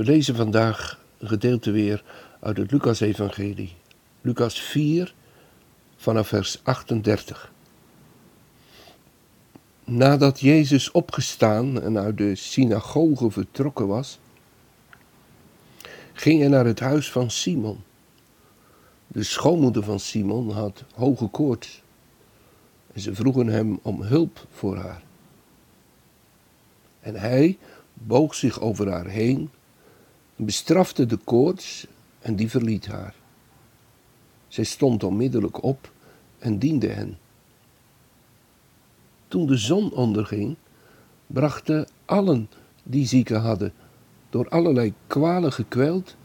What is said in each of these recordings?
We lezen vandaag een gedeelte weer uit het Lucas-evangelie. Lucas 4 vanaf vers 38. Nadat Jezus opgestaan en uit de synagoge vertrokken was, ging hij naar het huis van Simon. De schoonmoeder van Simon had hoge koorts en ze vroegen hem om hulp voor haar. En hij boog zich over haar heen, bestrafte de koorts en die verliet haar. Zij stond onmiddellijk op en diende hen. Toen de zon onderging, brachten allen die zieken hadden, door allerlei kwalen gekweld,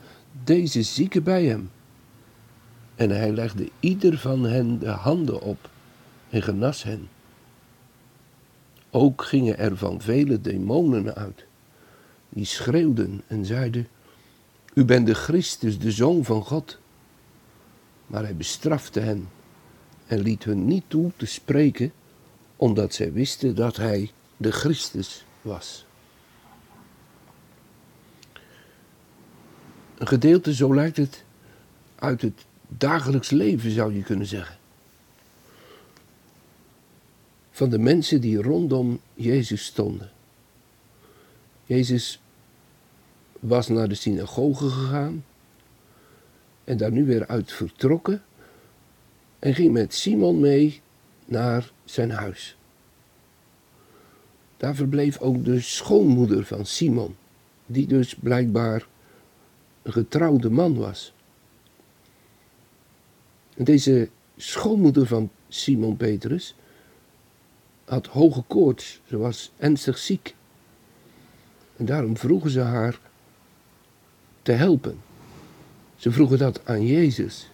deze zieken bij hem. En hij legde ieder van hen de handen op en genas hen. Ook gingen er van vele demonen uit, die schreeuwden en zeiden, U bent de Christus, de Zoon van God. Maar hij bestrafte hen en liet hun niet toe te spreken, omdat zij wisten dat hij de Christus was. Een gedeelte, zo lijkt het, uit het dagelijks leven zou je kunnen zeggen van de mensen die rondom Jezus stonden. Jezus was naar de synagoge gegaan en daar nu weer uit vertrokken en ging met Simon mee naar zijn huis. Daar verbleef ook de schoonmoeder van Simon, die dus blijkbaar een getrouwde man was. En deze schoonmoeder van Simon Petrus had hoge koorts, ze was ernstig ziek. En daarom vroegen ze haar te helpen. Ze vroegen dat aan Jezus.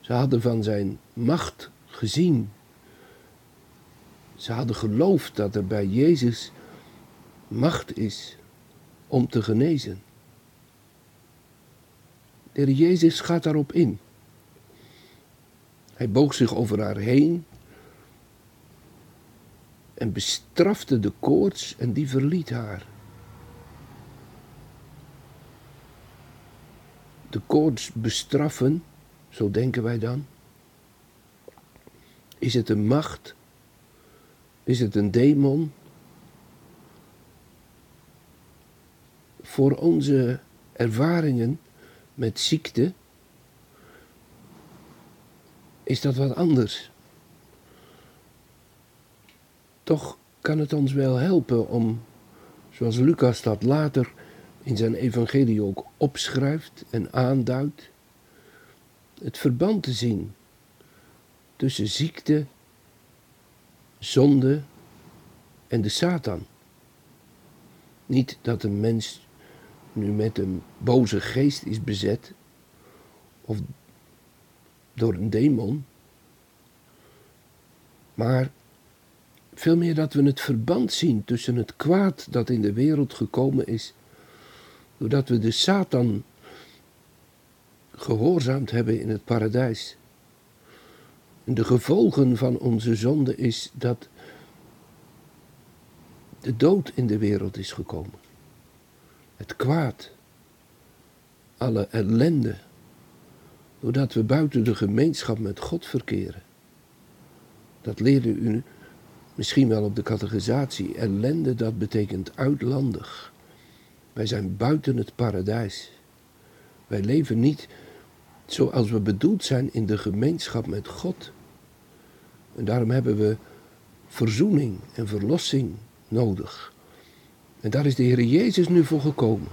Ze hadden van zijn macht gezien. Ze hadden geloofd dat er bij Jezus macht is om te genezen. De Jezus gaat daarop in. Hij boog zich over haar heen en bestrafte de koorts en die verliet haar. De koorts bestraffen, zo denken wij dan. Is het een macht? Is het een demon? Voor onze ervaringen met ziekte is dat wat anders. Toch kan het ons wel helpen om, zoals Lucas dat later in zijn evangelie ook opschrijft en aanduidt, het verband te zien tussen ziekte, zonde en de Satan. Niet dat een mens nu met een boze geest is bezet of door een demon, maar veel meer dat we het verband zien tussen het kwaad dat in de wereld gekomen is, doordat we de Satan gehoorzaamd hebben in het paradijs. En de gevolgen van onze zonde is dat de dood in de wereld is gekomen. Het kwaad, alle ellende, doordat we buiten de gemeenschap met God verkeren. Dat leerde u Misschien wel op de categorisatie. Ellende, dat betekent uitlandig. Wij zijn buiten het paradijs. Wij leven niet zoals we bedoeld zijn in de gemeenschap met God. En daarom hebben we verzoening en verlossing nodig. En daar is de Heer Jezus nu voor gekomen.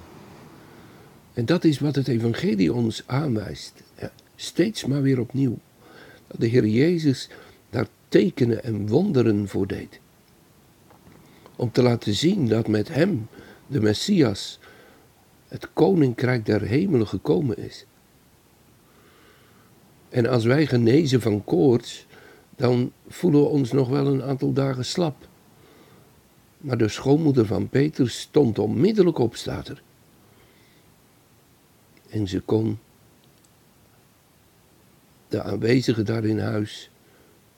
En dat is wat het Evangelie ons aanwijst. Ja, steeds maar weer opnieuw. Dat de Heer Jezus tekenen en wonderen voor deed. Om te laten zien dat met hem, de Messias, het koninkrijk der hemelen gekomen is. En als wij genezen van koorts, dan voelen we ons nog wel een aantal dagen slap. Maar de schoonmoeder van Peter stond onmiddellijk op, staat er. En ze kon de aanwezigen daar in huis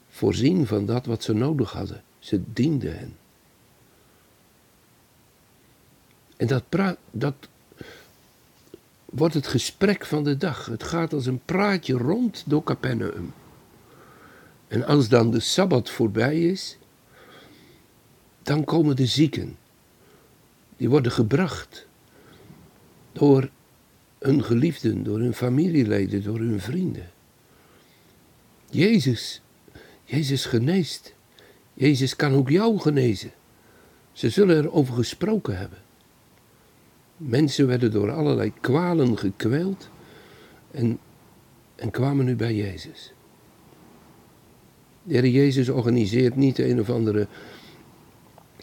voorzien van dat wat ze nodig hadden. Ze diende hen. En dat, dat wordt het gesprek van de dag. Het gaat als een praatje rond door Capernaum. En als dan de Sabbat voorbij is, dan komen de zieken. Die worden gebracht door hun geliefden, door hun familieleden, door hun vrienden. Jezus, Jezus geneest. Jezus kan ook jou genezen. Ze zullen erover gesproken hebben. Mensen werden door allerlei kwalen gekweld en, en kwamen nu bij Jezus. De Heer Jezus organiseert niet een of andere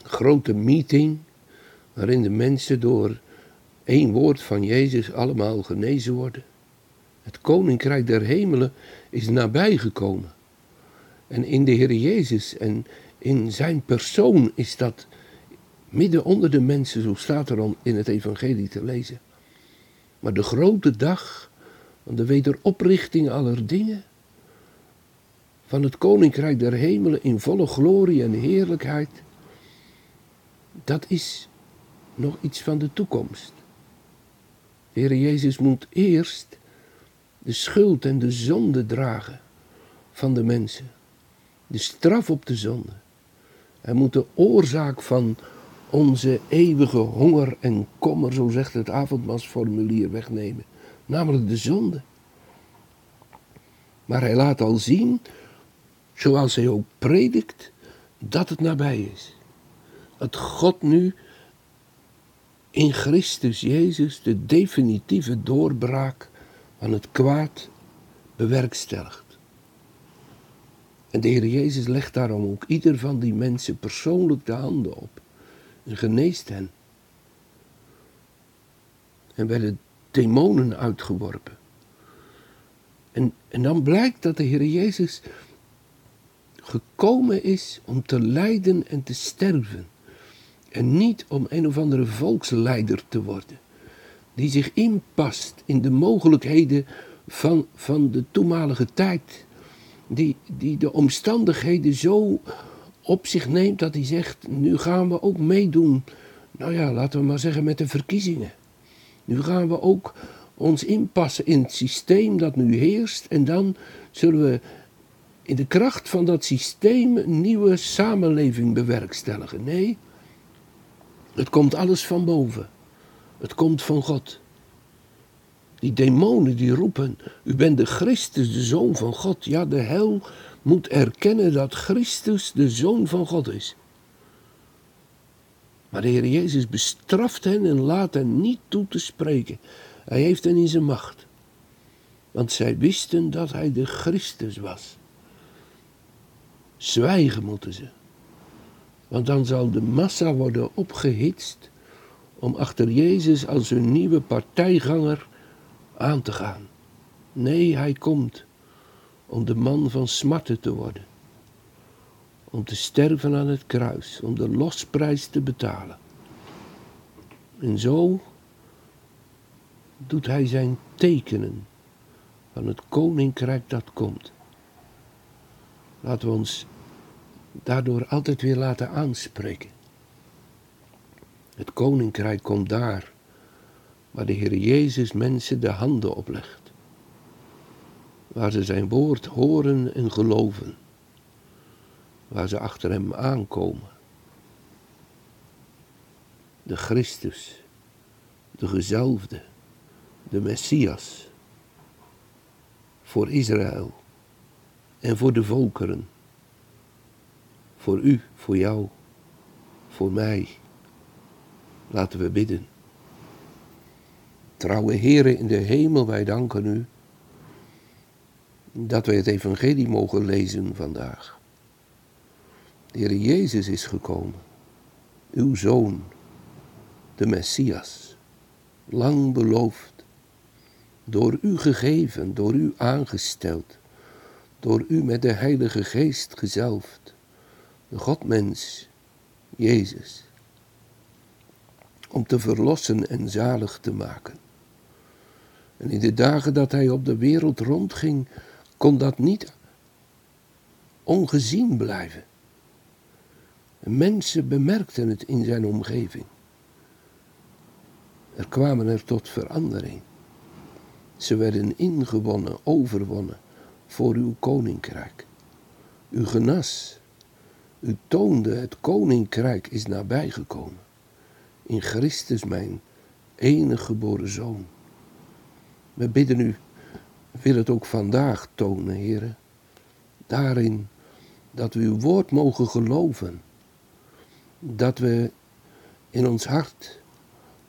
grote meeting waarin de mensen door één woord van Jezus allemaal genezen worden. Het koninkrijk der hemelen is nabijgekomen. En in de Heer Jezus en in zijn persoon is dat midden onder de mensen, zo staat er al in het evangelie te lezen. Maar de grote dag van de wederoprichting aller dingen, van het koninkrijk der hemelen in volle glorie en heerlijkheid, dat is nog iets van de toekomst. De Heer Jezus moet eerst de schuld en de zonde dragen van de mensen. De straf op de zonde. Hij moet de oorzaak van onze eeuwige honger en kommer, zo zegt het avondmasformulier, wegnemen. Namelijk de zonde. Maar hij laat al zien, zoals hij ook predikt, dat het nabij is. Dat God nu in Christus Jezus de definitieve doorbraak van het kwaad bewerkstelligt. En de Heer Jezus legt daarom ook ieder van die mensen persoonlijk de handen op en geneest hen. En werden demonen uitgeworpen. En, en dan blijkt dat de Heer Jezus gekomen is om te lijden en te sterven. En niet om een of andere volksleider te worden. Die zich inpast in de mogelijkheden van, van de toenmalige tijd. Die, die de omstandigheden zo op zich neemt dat hij zegt: nu gaan we ook meedoen. Nou ja, laten we maar zeggen met de verkiezingen. Nu gaan we ook ons inpassen in het systeem dat nu heerst. En dan zullen we in de kracht van dat systeem een nieuwe samenleving bewerkstelligen. Nee, het komt alles van boven. Het komt van God. Die demonen die roepen, u bent de Christus, de Zoon van God. Ja, de hel moet erkennen dat Christus de Zoon van God is. Maar de Heer Jezus bestraft hen en laat hen niet toe te spreken. Hij heeft hen in zijn macht. Want zij wisten dat hij de Christus was. Zwijgen moeten ze. Want dan zal de massa worden opgehitst om achter Jezus als hun nieuwe partijganger aan te gaan. Nee, hij komt om de man van smarten te worden. Om te sterven aan het kruis, om de losprijs te betalen. En zo doet hij zijn tekenen van het koninkrijk dat komt. Laten we ons daardoor altijd weer laten aanspreken. Het koninkrijk komt daar waar de Heer Jezus mensen de handen oplegt waar ze zijn woord horen en geloven, waar ze achter hem aankomen. De Christus, de gezalfde, de Messias, voor Israël en voor de volkeren, voor u, voor jou, voor mij. Laten we bidden. Trouwe Heren in de hemel, wij danken u dat wij het evangelie mogen lezen vandaag. De Heer Jezus is gekomen, uw Zoon, de Messias, lang beloofd, door u gegeven, door u aangesteld, door u met de Heilige Geest gezalfd, de Godmens, Jezus, om te verlossen en zalig te maken. En in de dagen dat hij op de wereld rondging, kon dat niet ongezien blijven. Mensen bemerkten het in zijn omgeving. Er kwamen er tot verandering. Ze werden ingewonnen, overwonnen voor uw koninkrijk. U genas. U toonde het koninkrijk is nabijgekomen. In Christus mijn enige geboren zoon. We bidden u, wil het ook vandaag tonen, heren. Daarin dat we uw woord mogen geloven. Dat we in ons hart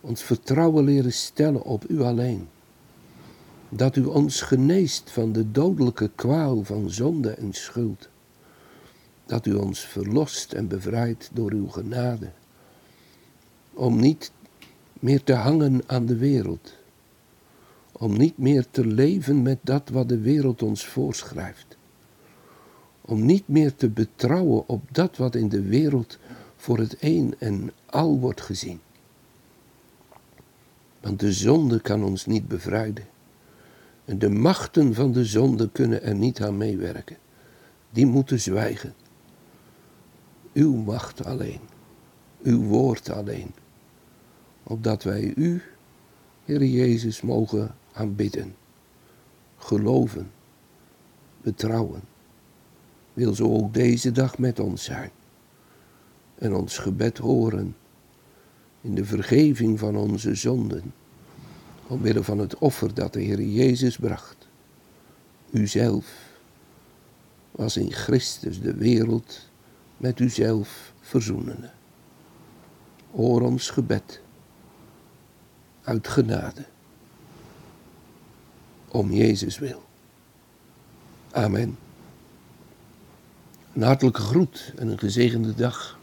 ons vertrouwen leren stellen op u alleen. Dat u ons geneest van de dodelijke kwaal van zonde en schuld. Dat u ons verlost en bevrijdt door uw genade. Om niet meer te hangen aan de wereld. Om niet meer te leven met dat wat de wereld ons voorschrijft. Om niet meer te betrouwen op dat wat in de wereld voor het een en al wordt gezien. Want de zonde kan ons niet bevrijden. En de machten van de zonde kunnen er niet aan meewerken. Die moeten zwijgen. Uw macht alleen. Uw woord alleen. Opdat wij u, Heer Jezus, mogen aanbidden. Geloven. Betrouwen. Wil zo ook deze dag met ons zijn. En ons gebed horen in de vergeving van onze zonden, omwille van het offer dat de Heer Jezus bracht. Uzelf was in Christus de wereld met uzelf verzoenende. Hoor ons gebed uit genade. Om Jezus wil. Amen. Een hartelijke groet en een gezegende dag.